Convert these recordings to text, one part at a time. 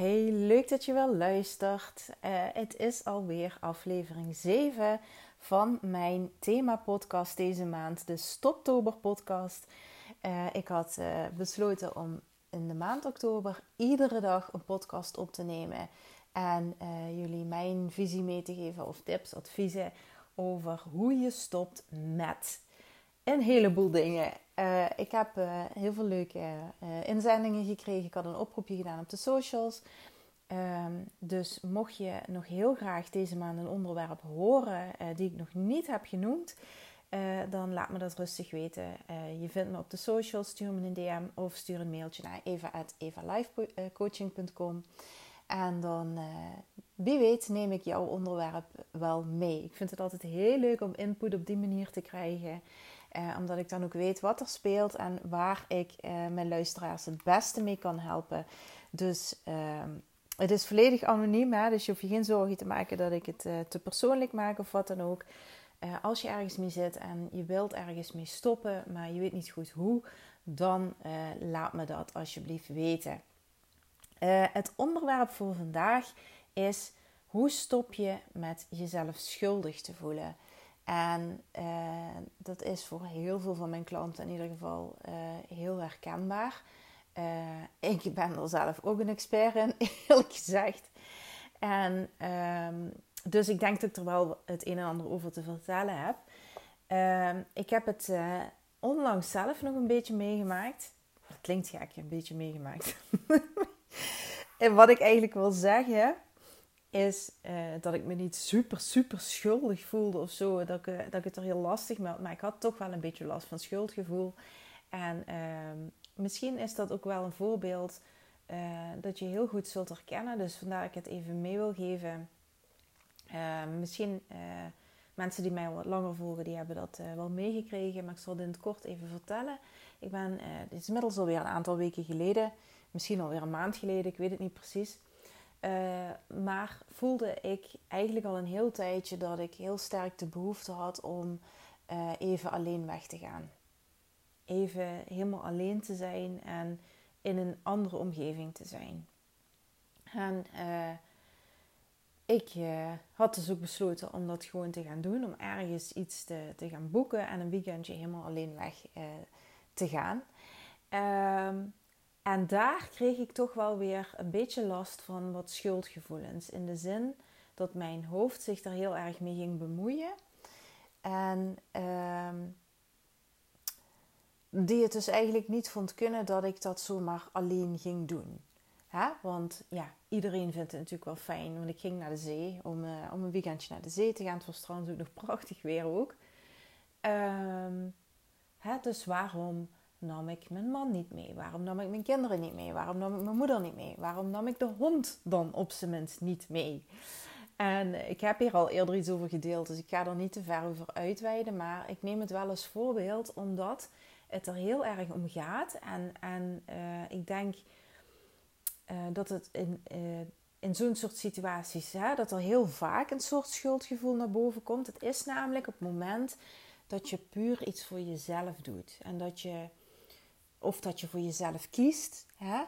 Hey, leuk dat je wel luistert. Uh, het is alweer aflevering 7 van mijn thema-podcast deze maand, de Stoptober-podcast. Uh, ik had uh, besloten om in de maand oktober iedere dag een podcast op te nemen en jullie mijn visie mee te geven of tips, adviezen over hoe je stopt met een heleboel dingen. Uh, ik heb uh, heel veel leuke uh, inzendingen gekregen. Ik had een oproepje gedaan op de socials. Um, dus mocht je nog heel graag deze maand een onderwerp horen die ik nog niet heb genoemd, dan laat me dat rustig weten. je vindt me op de socials, stuur me een DM of stuur een mailtje naar eva.evalifecoaching.com. En dan, wie weet, neem ik jouw onderwerp wel mee. Ik vind het altijd heel leuk om input op die manier te krijgen. Eh, omdat ik dan ook weet wat er speelt en waar ik eh, mijn luisteraars het beste mee kan helpen. Dus ehm, het is volledig anoniem, hè? dus je hoeft je geen zorgen te maken dat ik het uh, te persoonlijk maak of wat dan ook. Eh, als je ergens mee zit en je wilt ergens mee stoppen, maar je weet niet goed hoe, dan eh, laat me dat alsjeblieft weten. het onderwerp voor vandaag is hoe stop je met jezelf schuldig te voelen? En uh, dat is voor heel veel van mijn klanten in ieder geval uh, heel herkenbaar. Uh, ik ben er zelf ook een expert in, eerlijk gezegd. En um, dus ik denk dat ik er wel het een en ander over te vertellen heb. Uh, ik heb het onlangs zelf nog een beetje meegemaakt. Dat klinkt gek, een beetje meegemaakt. en wat ik eigenlijk wil zeggen is uh, dat ik me niet super, super schuldig voelde of zo. Dat ik, uh, dat ik het er heel lastig mee had. Maar ik had toch wel een beetje last van schuldgevoel. En uh, misschien is dat ook wel een voorbeeld uh, dat je heel goed zult herkennen. Dus vandaar ik het even mee wil geven. misschien mensen die mij wat langer volgen, die hebben dat wel meegekregen. Maar ik zal het in het kort even vertellen. Ik ben, dit is inmiddels alweer een aantal weken geleden. Misschien alweer een maand geleden, ik weet het niet precies uh, maar voelde ik eigenlijk al een heel tijdje dat ik heel sterk de behoefte had om uh, even alleen weg te gaan. Even helemaal alleen te zijn en in een andere omgeving te zijn. En uh, ik had dus ook besloten om dat gewoon te gaan doen. Om ergens iets te, te gaan boeken en een weekendje helemaal alleen weg te gaan. Ehm, en daar kreeg ik toch wel weer een beetje last van wat schuldgevoelens. In de zin dat mijn hoofd zich er heel erg mee ging bemoeien. En uh, die het dus eigenlijk niet vond kunnen dat ik dat zomaar alleen ging doen. Hè? Want ja, iedereen vindt het natuurlijk wel fijn. Want ik ging naar de zee om, uh, om een weekendje naar de zee te gaan. Het was trouwens ook nog prachtig weer ook. Um, hè? Dus waarom nam ik mijn man niet mee? Waarom nam ik mijn kinderen niet mee? Waarom nam ik mijn moeder niet mee? Waarom nam ik de hond dan op zijn minst niet mee? En ik heb hier al eerder iets over gedeeld, dus ik ga er niet te ver over uitweiden. Maar ik neem het wel als voorbeeld, omdat het er heel erg om gaat. En, en uh, ik denk uh, dat het in, uh, in zo'n soort situaties, hè, dat er heel vaak een soort schuldgevoel naar boven komt. Het is namelijk op het moment dat je puur iets voor jezelf doet. En dat je of dat je voor jezelf kiest. Hè?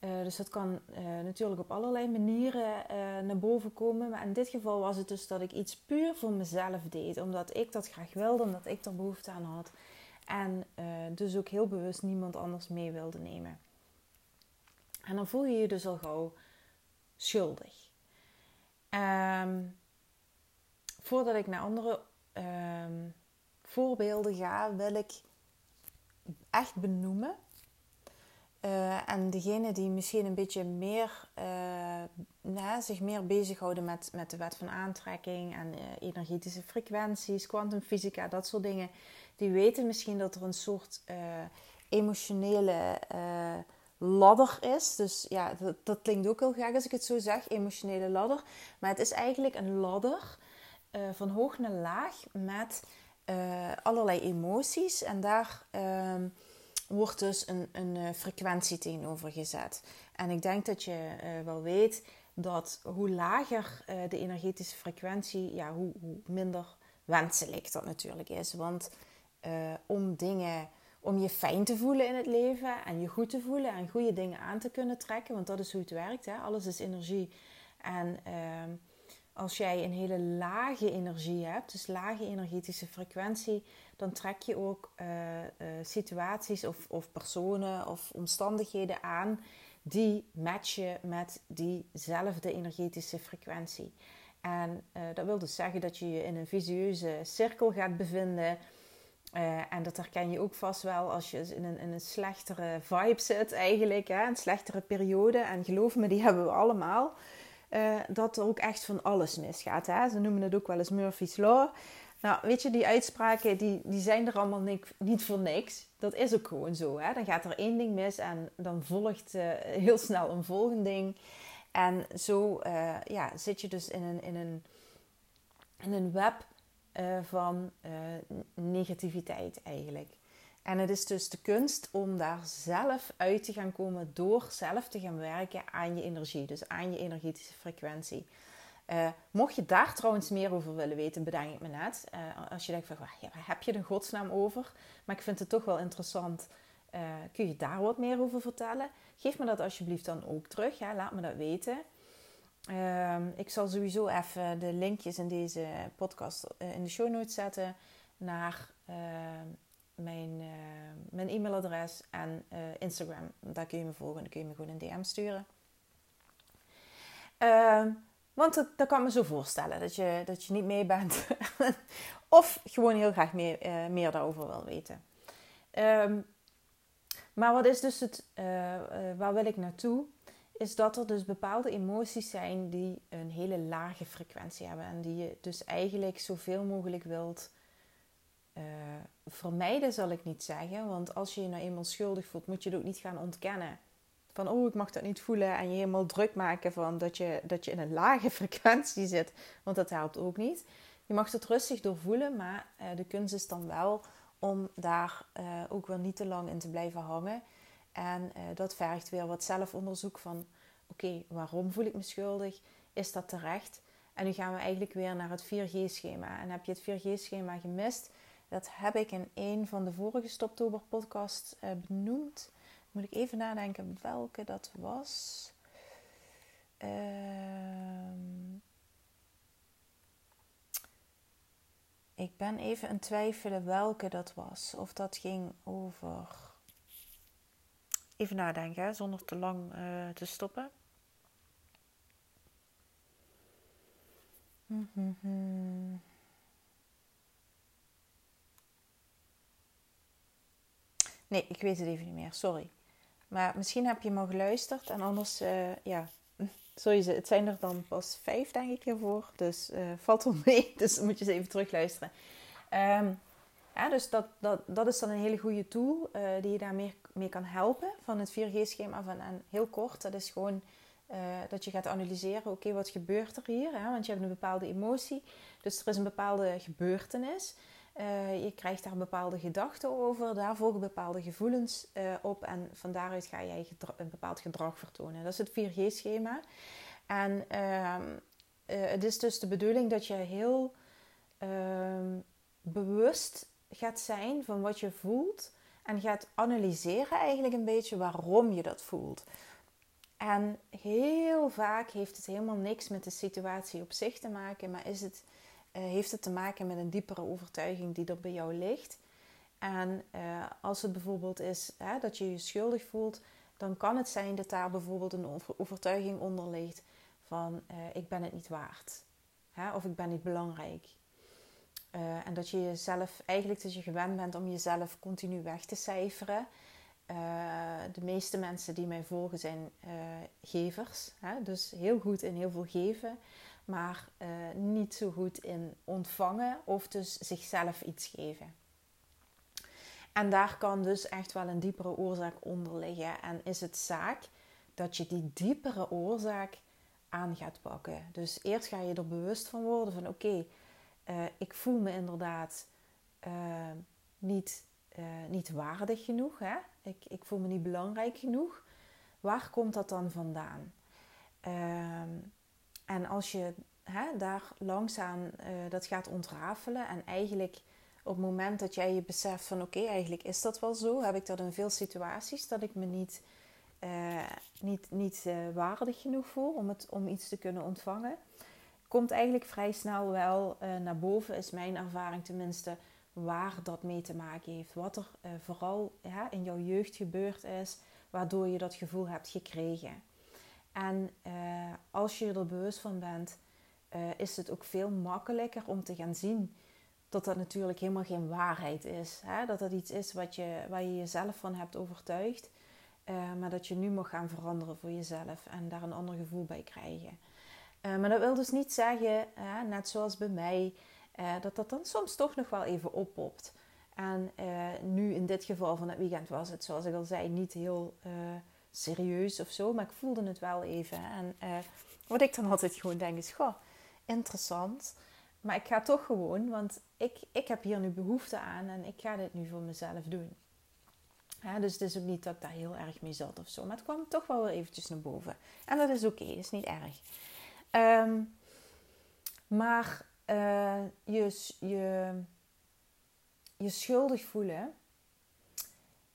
Uh, dus dat kan uh, natuurlijk op allerlei manieren uh, naar boven komen. Maar in dit geval was het dus dat ik iets puur voor mezelf deed. Omdat ik dat graag wilde, omdat ik er behoefte aan had. En dus ook heel bewust niemand anders mee wilde nemen. En dan voel je je dus al gauw schuldig. Um, voordat ik naar andere um, voorbeelden ga, wil ik echt benoemen. Uh, en degene die misschien een beetje meer, uh, zich meer bezighouden met, met de wet van aantrekking en uh, energetische frequenties, kwantumfysica, dat soort dingen, die weten misschien dat er een soort emotionele ladder is. Dus ja, dat, dat, klinkt ook heel gek als ik het zo zeg, emotionele ladder. Maar het is eigenlijk een ladder van hoog naar laag met uh, allerlei emoties. En daar uh, wordt dus een, een uh, frequentie tegenover gezet. En ik denk dat je uh, wel weet dat hoe lager de energetische frequentie, ja, hoe, hoe, minder wenselijk dat natuurlijk is. Want om dingen om je fijn te voelen in het leven en je goed te voelen en goede dingen aan te kunnen trekken. Want dat is hoe het werkt. Hè? Alles is energie. En ehm, als jij een hele lage energie hebt, dus lage energetische frequentie, dan trek je ook uh, uh, situaties of, of, personen of omstandigheden aan die matchen met diezelfde energetische frequentie. En uh, dat wil dus zeggen dat je je in een visieuze cirkel gaat bevinden. en dat herken je ook vast wel als je in een, een slechtere vibe zit, eigenlijk, hè? een slechtere periode. En geloof me, die hebben we allemaal. Uh, dat er ook echt van alles misgaat. Hè? Ze noemen het ook wel eens Murphy's Law. Nou, weet je, die uitspraken die, die zijn er allemaal niet voor niks. Dat is ook gewoon zo. Hè? Dan gaat er één ding mis en dan volgt uh, heel snel een volgend ding. En zo uh, ja, zit je dus in een, in een, in een web van negativiteit eigenlijk. En het is dus de kunst om daar zelf uit te gaan komen door zelf te gaan werken aan je energie, dus aan je energetische frequentie. Uh, mocht je daar trouwens meer over willen weten, bedenk ik me net. Uh, als je denkt van, ja, heb je de godsnaam over? Maar ik vind het toch wel interessant. Uh, kun je daar wat meer over vertellen? Geef me dat alsjeblieft dan ook terug. Ja, laat me dat weten. Ehm, ik zal sowieso even de linkjes in deze podcast in de show notes zetten naar ehm, mijn, uh, mijn e-mailadres en uh, Instagram. Daar kun je me volgen en dan kun je me gewoon een DM sturen. Uh, want dat, kan me zo voorstellen dat je, dat je niet mee bent. of gewoon heel graag meer, uh, meer daarover wil weten. Um, maar wat is dus het, waar wil ik naartoe? Is dat er dus bepaalde emoties zijn die een hele lage frequentie hebben. En die je dus eigenlijk zoveel mogelijk wilt uh, vermijden zal ik niet zeggen. Want als je je nou eenmaal schuldig voelt, moet je het ook niet gaan ontkennen. Van oh, ik mag dat niet voelen. En je helemaal druk maken van dat je, dat je in een lage frequentie zit. Want dat helpt ook niet. Je mag het rustig doorvoelen. Maar uh, de kunst is dan wel om daar uh, ook weer niet te lang in te blijven hangen. En dat vergt weer wat zelfonderzoek van... Oké, waarom voel ik me schuldig? Is dat terecht? En nu gaan we eigenlijk weer naar het 4G-schema. En heb je het 4G-schema gemist dat heb ik in een van de vorige Stoptober podcasts uh, benoemd. Moet ik even nadenken welke dat was. Uh, ik ben even aan twijfelen welke dat was. Of dat ging over. Even nadenken, hè, zonder te lang uh, te stoppen. Mm-hmm. Nee, ik weet het even niet meer. Sorry. Maar misschien heb je me geluisterd. En anders, uh, ja, sowieso. Het zijn er dan pas vijf, denk ik, hiervoor. Dus uh, valt wel mee. Dus moet je eens even terugluisteren. Um, ja, dus dat, dat, dat is dan een hele goede tool uh, die je daar mee, mee kan helpen. Van het 4G-schema. Van, en heel kort, dat is gewoon dat je gaat analyseren. Oké, wat gebeurt er hier? Hè? Want je hebt een bepaalde emotie. Dus er is een bepaalde gebeurtenis. Uh, je krijgt daar bepaalde gedachten over, daar volgen bepaalde gevoelens uh, op en van daaruit ga jij een bepaald gedrag vertonen. Dat is het 4G-schema. En uh, het is dus de bedoeling dat je heel ehm, bewust gaat zijn van wat je voelt en gaat analyseren eigenlijk een beetje waarom je dat voelt. En heel vaak heeft het helemaal niks met de situatie op zich te maken, maar is het heeft het te maken met een diepere overtuiging die er bij jou ligt. En uh, als het bijvoorbeeld is hè, dat je je schuldig voelt, dan kan het zijn dat daar bijvoorbeeld een overtuiging onder ligt van uh, ik ben het niet waard. Hè, of ik ben niet belangrijk. en dat je jezelf, eigenlijk dat je gewend bent om jezelf continu weg te cijferen. de meeste mensen die mij volgen zijn gevers. Hè, dus heel goed in heel veel geven maar uh, niet zo goed in ontvangen of dus zichzelf iets geven. En daar kan dus echt wel een diepere oorzaak onder liggen. En is het zaak dat je die diepere oorzaak aan gaat pakken. Dus eerst ga je er bewust van worden van oké, uh, ik voel me inderdaad uh, niet, niet waardig genoeg. Hè? Ik, ik voel me niet belangrijk genoeg. Waar komt dat dan vandaan? En als je hè, daar langzaam uh, dat gaat ontrafelen en eigenlijk op het moment dat jij je beseft van oké, eigenlijk is dat wel zo, heb ik dat in veel situaties dat ik me niet, uh, niet, niet uh, waardig genoeg voel om, het, om iets te kunnen ontvangen, komt eigenlijk vrij snel wel naar boven, is mijn ervaring tenminste, waar dat mee te maken heeft. Wat er vooral ja, in jouw jeugd gebeurd is, waardoor je dat gevoel hebt gekregen. En als je er bewust van bent, is het ook veel makkelijker om te gaan zien dat dat natuurlijk helemaal geen waarheid is. Hè? Dat dat iets is wat je, waar je jezelf van hebt overtuigd. Uh, maar dat je nu mag gaan veranderen voor jezelf en daar een ander gevoel bij krijgen. Maar dat wil dus niet zeggen, net zoals bij mij, eh, dat dat dan soms toch nog wel even oppopt. En nu in dit geval van het weekend was het, zoals ik al zei, niet heel serieus of zo. Maar ik voelde het wel even. En wat ik dan altijd gewoon denk is, goh, interessant. Maar ik ga toch gewoon, want ik, ik heb hier nu behoefte aan en ik ga dit nu voor mezelf doen. dus het is ook niet dat ik daar heel erg mee zat of zo. Maar het kwam toch wel weer eventjes naar boven. En dat is oké, is niet erg. Ehm, maar uh, je, je, je schuldig voelen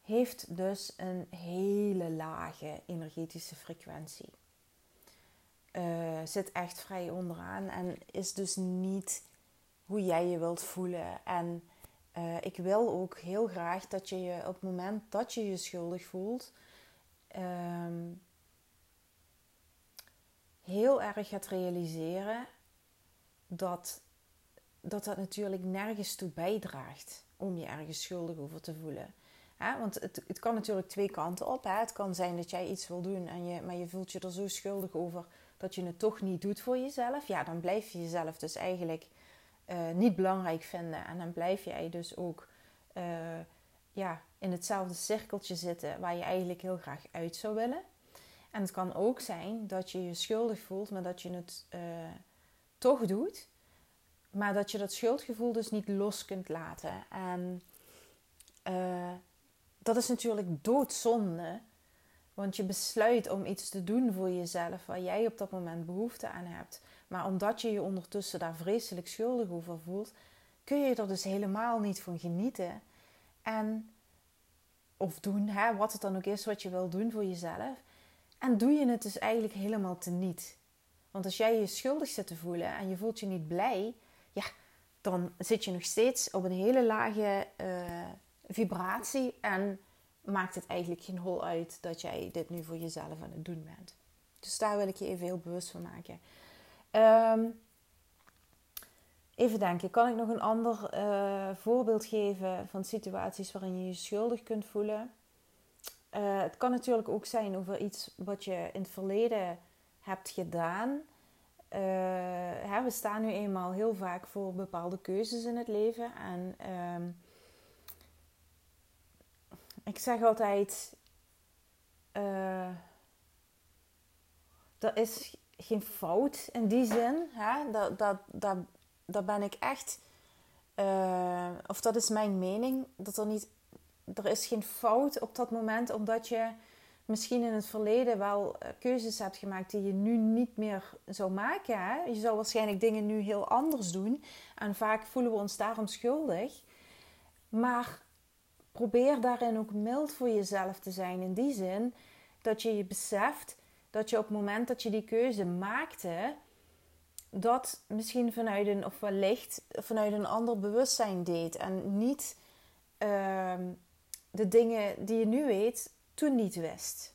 heeft dus een hele lage energetische frequentie. Uh, zit echt vrij onderaan en is dus niet hoe jij je wilt voelen. En uh, ik wil ook heel graag dat je je op het moment dat je je schuldig voelt, um, heel erg gaat realiseren dat, dat dat natuurlijk nergens toe bijdraagt om je ergens schuldig over te voelen. Want het, het kan natuurlijk twee kanten op. Hè? Het kan zijn dat jij iets wil doen, en je, maar je voelt je er zo schuldig over dat je het toch niet doet voor jezelf. Ja, dan blijf je jezelf dus eigenlijk uh, niet belangrijk vinden. En dan blijf jij dus ook uh, ja, in hetzelfde cirkeltje zitten waar je eigenlijk heel graag uit zou willen. En het kan ook zijn dat je je schuldig voelt, maar dat je het uh, toch doet. Maar dat je dat schuldgevoel dus niet los kunt laten. En dat is natuurlijk doodzonde. Want je besluit om iets te doen voor jezelf waar jij op dat moment behoefte aan hebt. Maar omdat je je ondertussen daar vreselijk schuldig over voelt, kun je er dus helemaal niet van genieten. En, of doen, hè, wat het dan ook is wat je wil doen voor jezelf. En doe je het dus eigenlijk helemaal teniet. Want als jij je schuldig zit te voelen en je voelt je niet blij, ja, dan zit je nog steeds op een hele lage uh, vibratie en maakt het eigenlijk geen hol uit dat jij dit nu voor jezelf aan het doen bent. Dus daar wil ik je even heel bewust van maken. Um, even denken, kan ik nog een ander uh, voorbeeld geven van situaties waarin je je schuldig kunt voelen? Uh, het kan natuurlijk ook zijn over iets wat je in het verleden hebt gedaan. Uh, hè, we staan nu eenmaal heel vaak voor bepaalde keuzes in het leven. En um, ik zeg altijd: uh, er is geen fout in die zin. Hè? Dat, dat, ben ik echt. Uh, of dat is mijn mening. Dat er niet. Er is geen fout op dat moment, omdat je misschien in het verleden wel eh, keuzes hebt gemaakt die je nu niet meer zou maken. Hè? Je zou waarschijnlijk dingen nu heel anders doen. En vaak voelen we ons daarom schuldig. Maar probeer daarin ook mild voor jezelf te zijn. In die zin dat je je beseft dat je op het moment dat je die keuze maakte, dat misschien vanuit een, of wellicht vanuit een ander bewustzijn deed. En niet uh, de dingen die je nu weet, toen niet wist.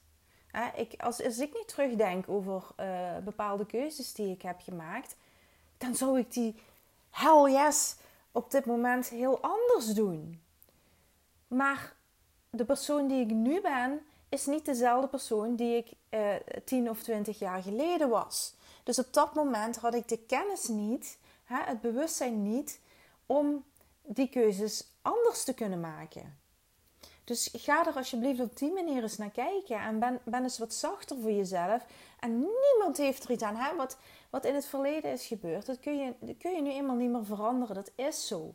ik, als, als ik nu terugdenk over uh, bepaalde keuzes die ik heb gemaakt, dan zou ik die hell yes op dit moment heel anders doen. Maar de persoon die ik nu ben, is niet dezelfde persoon die ik uh, tien of twintig jaar geleden was. Dus op dat moment had ik de kennis niet, hè, het bewustzijn niet, om die keuzes anders te kunnen maken. Dus ga er alsjeblieft op die manier eens naar kijken en ben, ben eens wat zachter voor jezelf. En niemand heeft er iets aan. Hè? Wat, wat in het verleden is gebeurd, dat kun, je, dat kun je nu eenmaal niet meer veranderen. Dat is zo.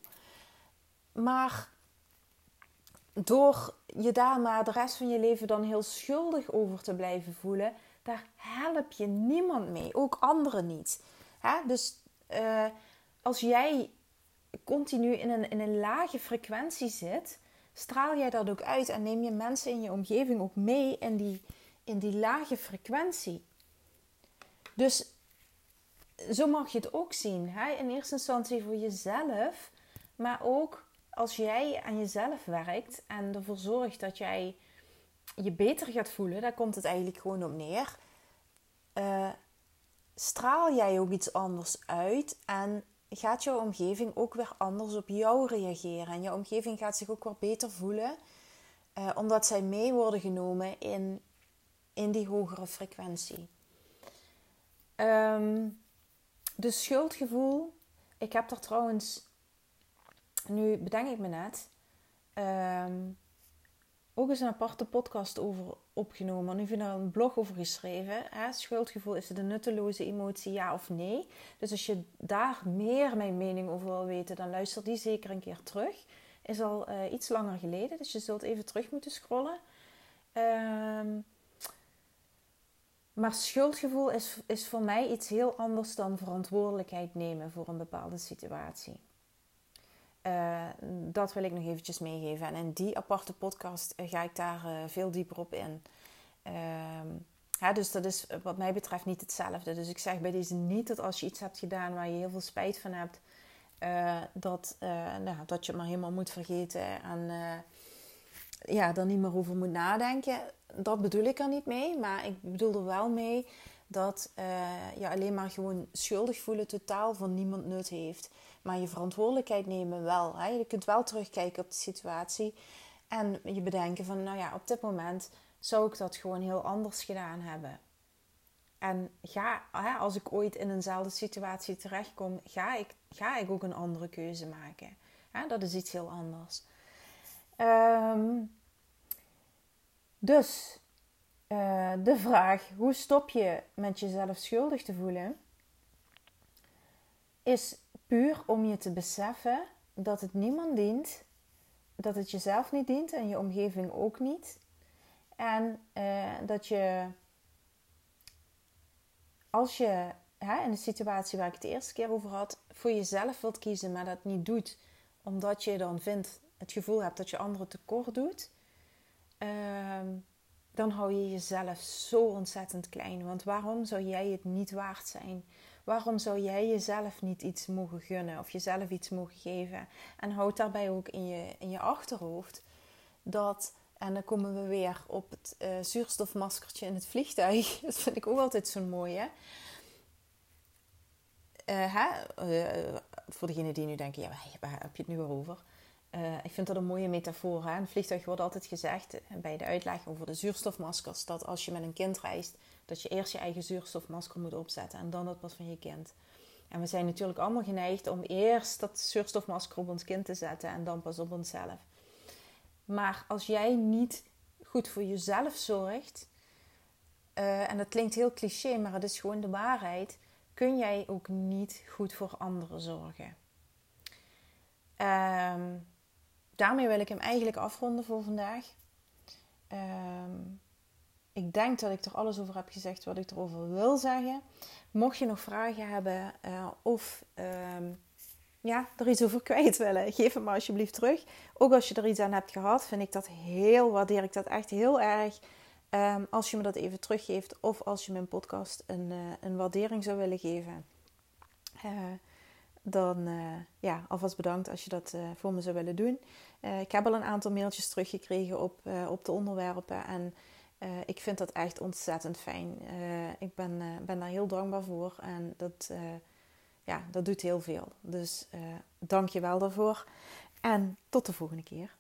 Maar door je daar maar de rest van je leven dan heel schuldig over te blijven voelen, daar help je niemand mee, ook anderen niet. Hè? Dus uh, als jij continu in een, in een lage frequentie zit, straal jij dat ook uit en neem je mensen in je omgeving ook mee in die, in die lage frequentie. Dus zo mag je het ook zien. Hè? In eerste instantie voor jezelf, maar ook als jij aan jezelf werkt en ervoor zorgt dat jij je beter gaat voelen, daar komt het eigenlijk gewoon op neer. Uh, straal jij ook iets anders uit en gaat jouw omgeving ook weer anders op jou reageren. En jouw omgeving gaat zich ook weer beter voelen, uh, omdat zij mee worden genomen in, in die hogere frequentie. Um, dus schuldgevoel. Ik heb er trouwens, nu bedenk ik me net, um, ook eens een aparte podcast over opgenomen. Nu heb ik er een blog over geschreven. Hè? Schuldgevoel, is het een nutteloze emotie, ja of nee? Dus als je daar meer mijn mening over wil weten, dan luister die zeker een keer terug. Is al uh, iets langer geleden, dus je zult even terug moeten scrollen. Um, maar schuldgevoel is, is voor mij iets heel anders dan verantwoordelijkheid nemen voor een bepaalde situatie. Uh, dat wil ik nog eventjes meegeven. En in die aparte podcast ga ik daar uh, veel dieper op in. Uh, dus dat is wat mij betreft niet hetzelfde. Dus ik zeg bij deze niet dat als je iets hebt gedaan waar je heel veel spijt van hebt, dat, nou, dat je het maar helemaal moet vergeten en ja, er niet meer over moet nadenken dat bedoel ik er niet mee. Maar ik bedoel er wel mee dat je alleen maar gewoon schuldig voelen totaal van niemand nut heeft. Maar je verantwoordelijkheid nemen wel. Hè? Je kunt wel terugkijken op de situatie. En je bedenken van, nou ja, op dit moment zou ik dat gewoon heel anders gedaan hebben. En ga, hè, als ik ooit in eenzelfde situatie terechtkom, ga ik, ga ik ook een andere keuze maken. Dat is iets heel anders. Um, dus uh, de vraag hoe stop je met jezelf schuldig te voelen, is puur om je te beseffen dat het niemand dient, dat het jezelf niet dient en je omgeving ook niet. En uh, dat je, als je hè, in de situatie waar ik het de eerste keer over had, voor jezelf wilt kiezen, maar dat niet doet, omdat je dan vindt, het gevoel hebt dat je anderen tekort doet, Ehm, dan hou je jezelf zo ontzettend klein. Want waarom zou jij het niet waard zijn? Waarom zou jij jezelf niet iets mogen gunnen of jezelf iets mogen geven? En houd daarbij ook in je, in je achterhoofd dat, en dan komen we weer op het uh, zuurstofmaskertje in het vliegtuig. Dat vind ik ook altijd zo'n mooie. Uh, hè? Uh, voor degenen die nu denken, ja, waar heb je het nu over? Uh, ik vind dat een mooie metafoor. Hè? Het vliegtuig wordt altijd gezegd eh, bij de uitleg over de zuurstofmaskers dat als je met een kind reist, dat je eerst je eigen zuurstofmasker moet opzetten en dan dat pas van je kind. En we zijn natuurlijk allemaal geneigd om eerst dat zuurstofmasker op ons kind te zetten en dan pas op onszelf. Maar als jij niet goed voor jezelf zorgt, uh, en dat klinkt heel cliché, maar het is gewoon de waarheid, kun jij ook niet goed voor anderen zorgen. Um, daarmee wil ik hem eigenlijk afronden voor vandaag. Ehm, ik denk dat ik er alles over heb gezegd wat ik erover wil zeggen. Mocht je nog vragen hebben uh, of ehm, ja, er iets over kwijt willen, geef het maar alsjeblieft terug. Ook als je er iets aan hebt gehad, vind ik dat heel, waardeer ik dat echt heel erg. Um, als je me dat even teruggeeft of als je mijn podcast een, uh, een waardering zou willen geven. Uh, dan uh, ja, alvast bedankt als je dat uh, voor me zou willen doen. Uh, ik heb al een aantal mailtjes teruggekregen op, op de onderwerpen en ik vind dat echt ontzettend fijn. ik ben, ben daar heel dankbaar voor en dat, ja, dat doet heel veel. Dus dank je wel daarvoor en tot de volgende keer.